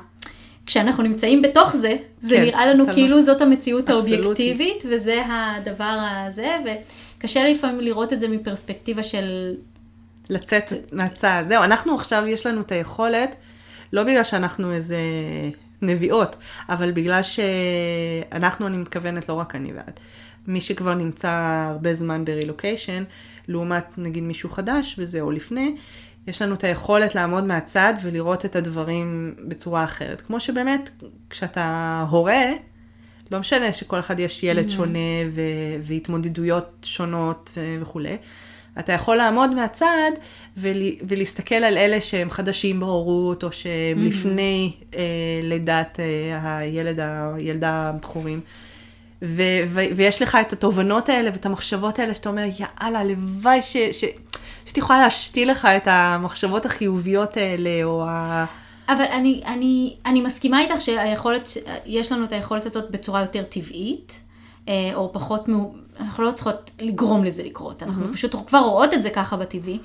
A: כשאנחנו נמצאים בתוך זה, זה כן, נראה לנו כאילו לא... זאת המציאות האובייקטיבית, וזה הדבר הזה, וקשה לפעמים לראות את זה מפרספקטיבה של...
B: לצאת מהצד. זהו, אנחנו עכשיו, יש לנו את היכולת, לא בגלל שאנחנו איזה נביאות, אבל בגלל שאנחנו, אני מתכוונת, לא רק אני ואת, מי שכבר נמצא הרבה זמן ברילוקיישן, לעומת נגיד מישהו חדש וזה, או לפני, יש לנו את היכולת לעמוד מהצד ולראות את הדברים בצורה אחרת. כמו שבאמת, כשאתה הורה, לא משנה שכל אחד יש ילד mm-hmm. שונה ו- והתמודדויות שונות וכולי. אתה יכול לעמוד מהצד ול- ולהסתכל על אלה שהם חדשים בהורות, או שהם mm-hmm. לפני אה, לידת אה, הילד, הילדה הבכורים. ו- ו- ויש לך את התובנות האלה ואת המחשבות האלה שאתה אומר, יאללה, הלוואי ש... ש- שהייתי יכולה להשתיל לך את המחשבות החיוביות האלה, או ה...
A: אבל אני, אני, אני מסכימה איתך שהיכולת, יש לנו את היכולת הזאת בצורה יותר טבעית, או פחות, אנחנו לא צריכות לגרום לזה לקרות, אנחנו mm-hmm. פשוט כבר רואות את זה ככה בטבעי,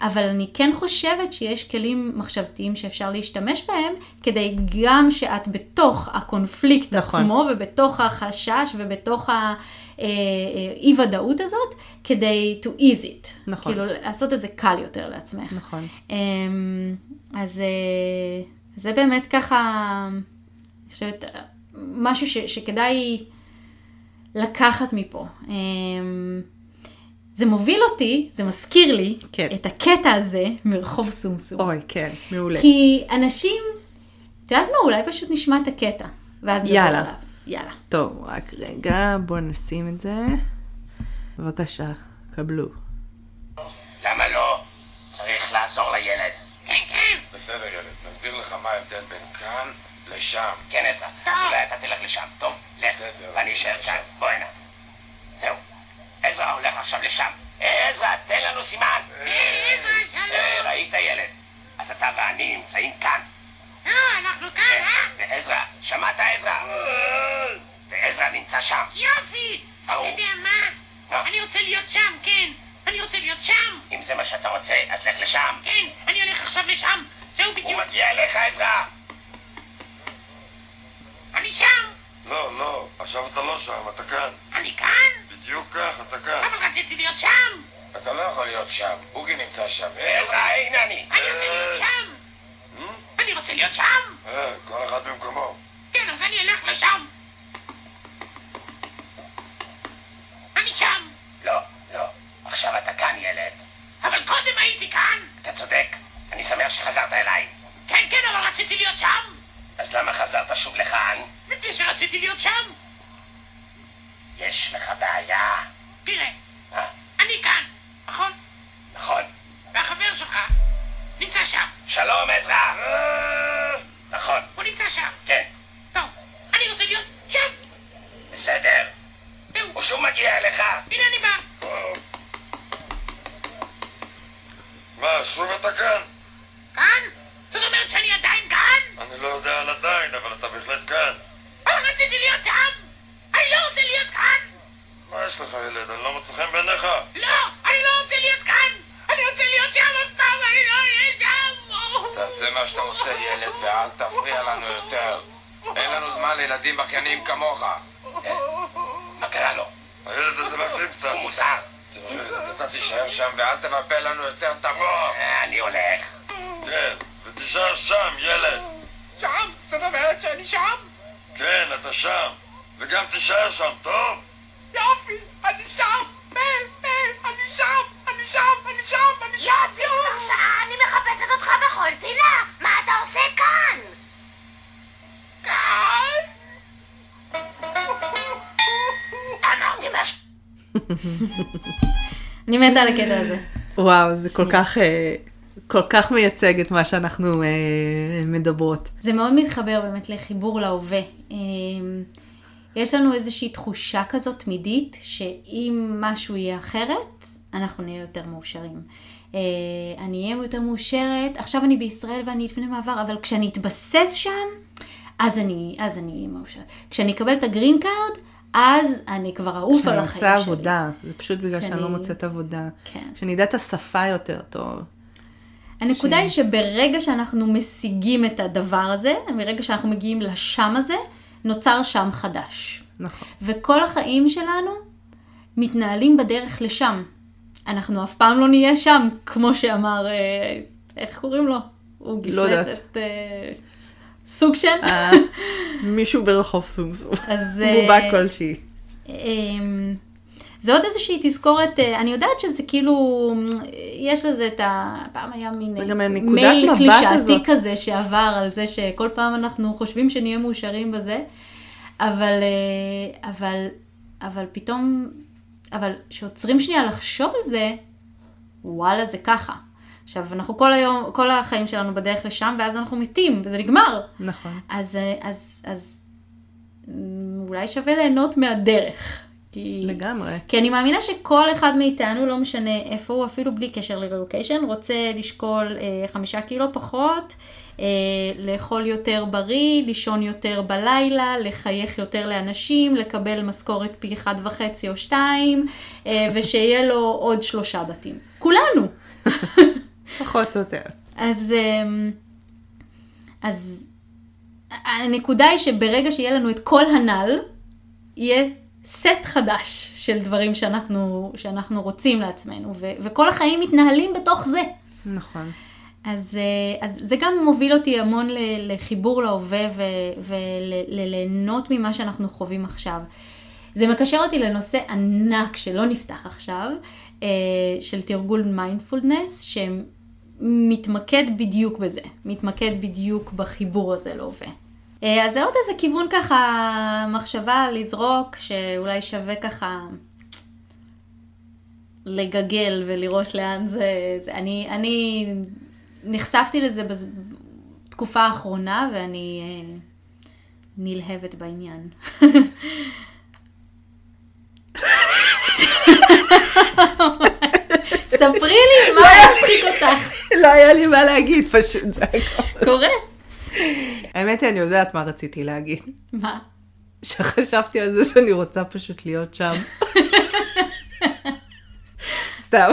A: אבל אני כן חושבת שיש כלים מחשבתיים שאפשר להשתמש בהם, כדי גם שאת בתוך הקונפליקט נכון. עצמו, ובתוך החשש, ובתוך ה... האי אה, ודאות הזאת, כדי to ease it. נכון. כאילו, לעשות את זה קל יותר לעצמך.
B: נכון.
A: אמ, אז אה, זה באמת ככה, אני חושבת, משהו ש, שכדאי לקחת מפה. אמ, זה מוביל אותי, זה מזכיר לי כן. את הקטע הזה מרחוב סומסום.
B: אוי, כן, מעולה.
A: כי אנשים, את יודעת מה, אולי פשוט נשמע את הקטע, ואז נדבר עליו. יאללה. יאללה.
B: טוב, רק רגע, בואו נשים את זה. בבקשה, קבלו.
C: למה לא? צריך לעזור לילד.
D: כן, כן. בסדר, ילד. נסביר לך מה ההבדל בין כאן לשם.
C: כן, עזרא. אז אולי אתה תלך לשם. טוב. בסדר. ואני אשאר כאן. בוא הנה. זהו. עזרא הולך עכשיו לשם. עזרא, תן לנו סימן.
D: עזרא, שלום.
C: ראית ילד? אז אתה ואני נמצאים כאן.
D: אה, אנחנו כאן.
C: אה? ועזרא, שמעת עזרא? ועזרא נמצא שם.
D: יופי! אתה יודע מה? אני רוצה להיות שם, כן. אני רוצה להיות שם.
C: אם זה מה שאתה רוצה, אז לך לשם.
D: כן, אני הולך עכשיו לשם. זהו בדיוק.
C: הוא מגיע אליך, עזרא.
D: אני שם.
E: לא, לא, עכשיו אתה לא שם, אתה כאן.
D: אני כאן?
E: בדיוק כך, אתה כאן.
D: אבל רציתי להיות שם.
E: אתה לא יכול להיות שם, בוגי נמצא שם.
C: עזרא, הנה אני.
D: אני רוצה להיות שם. אני רוצה להיות שם!
E: אה, כל אחד במקומו.
D: כן, אז אני אלך לשם. אני שם.
C: לא, לא. עכשיו אתה כאן, ילד.
D: אבל קודם הייתי כאן.
C: אתה צודק. אני שמח שחזרת אליי.
D: כן, כן, אבל רציתי להיות שם.
C: אז למה חזרת שוב לכאן?
D: מפני שרציתי להיות שם.
C: יש לך בעיה.
D: תראה, אה? אני כאן, נכון?
C: נכון.
D: והחבר שלך נמצא שם.
C: שלום, עזרא! נכון.
D: הוא נמצא שם.
C: כן.
D: טוב, אני רוצה להיות שם.
C: בסדר. הוא שוב מגיע אליך.
D: הנה אני בא.
E: מה, שוב אתה כאן?
D: כאן? זאת אומרת שאני עדיין כאן?
E: אני לא יודע על עדיין, אבל אתה בהחלט כאן.
D: אבל רציתי להיות שם! אני לא רוצה להיות כאן!
E: מה יש לך, ילד? אני לא מוצא חן בעיניך?
D: לא! אני לא רוצה להיות כאן! אני רוצה להיות שם אף פעם! אני לא אהיה שם!
E: תעשה מה שאתה רוצה, ילד, ואל תפריע לנו יותר. אין לנו זמן לילדים בכיינים כמוך.
C: מה קרה לו?
E: הילד הזה מקסים קצת.
C: הוא מוזר.
E: אתה תישאר שם ואל תבלבל לנו יותר את המוח.
C: אני הולך.
E: כן, ותישאר שם, ילד.
D: שם? זאת אומרת שאני שם?
E: כן, אתה שם. וגם תישאר שם, טוב?
D: יופי,
F: יופי, שעה אני מחפשת אותך בכל פינה! מה אתה עושה כאן?
D: כאן?
C: אמרתי משהו.
A: אני מתה על הקטע הזה.
B: וואו, זה כל כך... אה, כל כך מייצג את מה שאנחנו אה, מדברות.
A: זה מאוד מתחבר באמת לחיבור להווה. אה, יש לנו איזושהי תחושה כזאת תמידית, שאם משהו יהיה אחרת, אנחנו נהיה יותר מאושרים. אה, אני אהיה יותר מאושרת, עכשיו אני בישראל ואני לפני מעבר, אבל כשאני אתבסס שם, אז אני אהיה מאושרת. כשאני אקבל את ה green card, אז אני כבר אעוף על החיים שלי.
B: כשאני אמצא עבודה, זה פשוט בגלל שאני לא מוצאת עבודה.
A: כן.
B: כשאני אדע את השפה יותר טוב.
A: הנקודה ש... היא שברגע שאנחנו משיגים את הדבר הזה, מרגע שאנחנו מגיעים לשם הזה, נוצר שם חדש.
B: נכון.
A: וכל החיים שלנו מתנהלים בדרך לשם. אנחנו אף פעם לא נהיה שם, כמו שאמר, אה, איך קוראים לו? הוא
B: לא
A: גיפלץ את... אה, סוג של.
B: אה, מישהו ברחוב סומסום.
A: אז...
B: בובה כלשהי.
A: אמ, זה עוד איזושהי תזכורת, אני יודעת שזה כאילו, יש לזה את ה... פעם היה מין מייל קלישאתי. כזה שעבר על זה שכל פעם אנחנו חושבים שנהיה מאושרים בזה, אבל, אבל, אבל פתאום, אבל כשעוצרים שנייה לחשוב על זה, וואלה זה ככה. עכשיו, אנחנו כל היום, כל החיים שלנו בדרך לשם, ואז אנחנו מתים, וזה נגמר.
B: נכון.
A: אז, אה, אז, אז אה, אולי שווה ליהנות מהדרך. כי,
B: לגמרי.
A: כי אני מאמינה שכל אחד מאיתנו, לא משנה איפה הוא, אפילו בלי קשר לרילוקיישן, רוצה לשקול אה, חמישה קילו פחות, אה, לאכול יותר בריא, לישון יותר בלילה, לחייך יותר לאנשים, לקבל משכורת פי אחד וחצי או שתיים, אה, ושיהיה לו עוד שלושה בתים. כולנו.
B: פחות או יותר.
A: אז, אמ, אז הנקודה היא שברגע שיהיה לנו את כל הנ"ל, יהיה סט חדש של דברים שאנחנו, שאנחנו רוצים לעצמנו, ו, וכל החיים מתנהלים בתוך זה.
B: נכון.
A: אז, אה, אז זה גם מוביל אותי המון לחיבור להווה וליהנות ממה שאנחנו חווים עכשיו. זה מקשר אותי לנושא ענק שלא נפתח עכשיו, אה, של תרגול מיינדפולנס, שמתמקד בדיוק בזה, מתמקד בדיוק בחיבור הזה להווה. אה, אז זה עוד איזה כיוון ככה, מחשבה לזרוק, שאולי שווה ככה לגגל ולראות לאן זה... זה אני, אני נחשפתי לזה בתקופה האחרונה, ואני אה, נלהבת בעניין. ספרי לי מה מצחיק אותך.
B: לא היה לי מה להגיד, פשוט.
A: קורה.
B: האמת היא, אני יודעת מה רציתי להגיד.
A: מה?
B: שחשבתי על זה שאני רוצה פשוט להיות שם. סתם,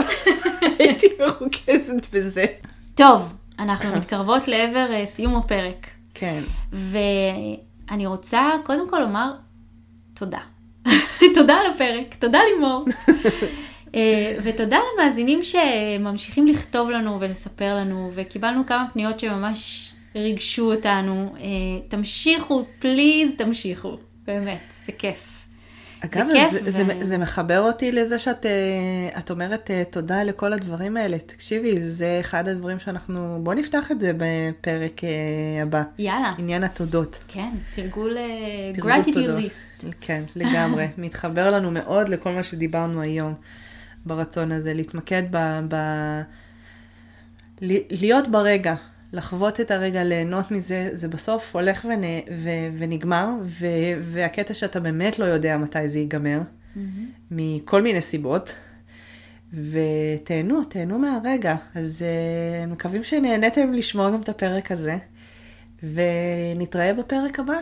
B: הייתי מרוכזת בזה.
A: טוב, אנחנו מתקרבות לעבר אה, סיום הפרק.
B: כן.
A: ואני רוצה קודם כל לומר תודה. תודה על הפרק, תודה לימור. אה, ותודה למאזינים שממשיכים לכתוב לנו ולספר לנו, וקיבלנו כמה פניות שממש ריגשו אותנו. אה, תמשיכו, פליז תמשיכו, באמת, זה כיף.
B: אגב,
A: כיף
B: זה,
A: ו-
B: זה, זה מחבר אותי לזה שאת אה, את אומרת אה, תודה לכל הדברים האלה. תקשיבי, זה אחד הדברים שאנחנו... בוא נפתח את זה בפרק אה, הבא.
A: יאללה,
B: עניין התודות.
A: כן, תרגול
B: תרגול
A: gratitude list.
B: כן, לגמרי. מתחבר לנו מאוד לכל מה שדיברנו היום ברצון הזה, להתמקד ב... ב... להיות ברגע, לחוות את הרגע, ליהנות מזה, זה בסוף הולך ונ... ו... ונגמר, ו... והקטע שאתה באמת לא יודע מתי זה ייגמר, מכל מיני סיבות. ותהנו, תהנו מהרגע. אז uh, מקווים שנהניתם לשמוע גם את הפרק הזה, ונתראה בפרק הבא.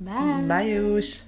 A: ביי.
B: ביי יוש.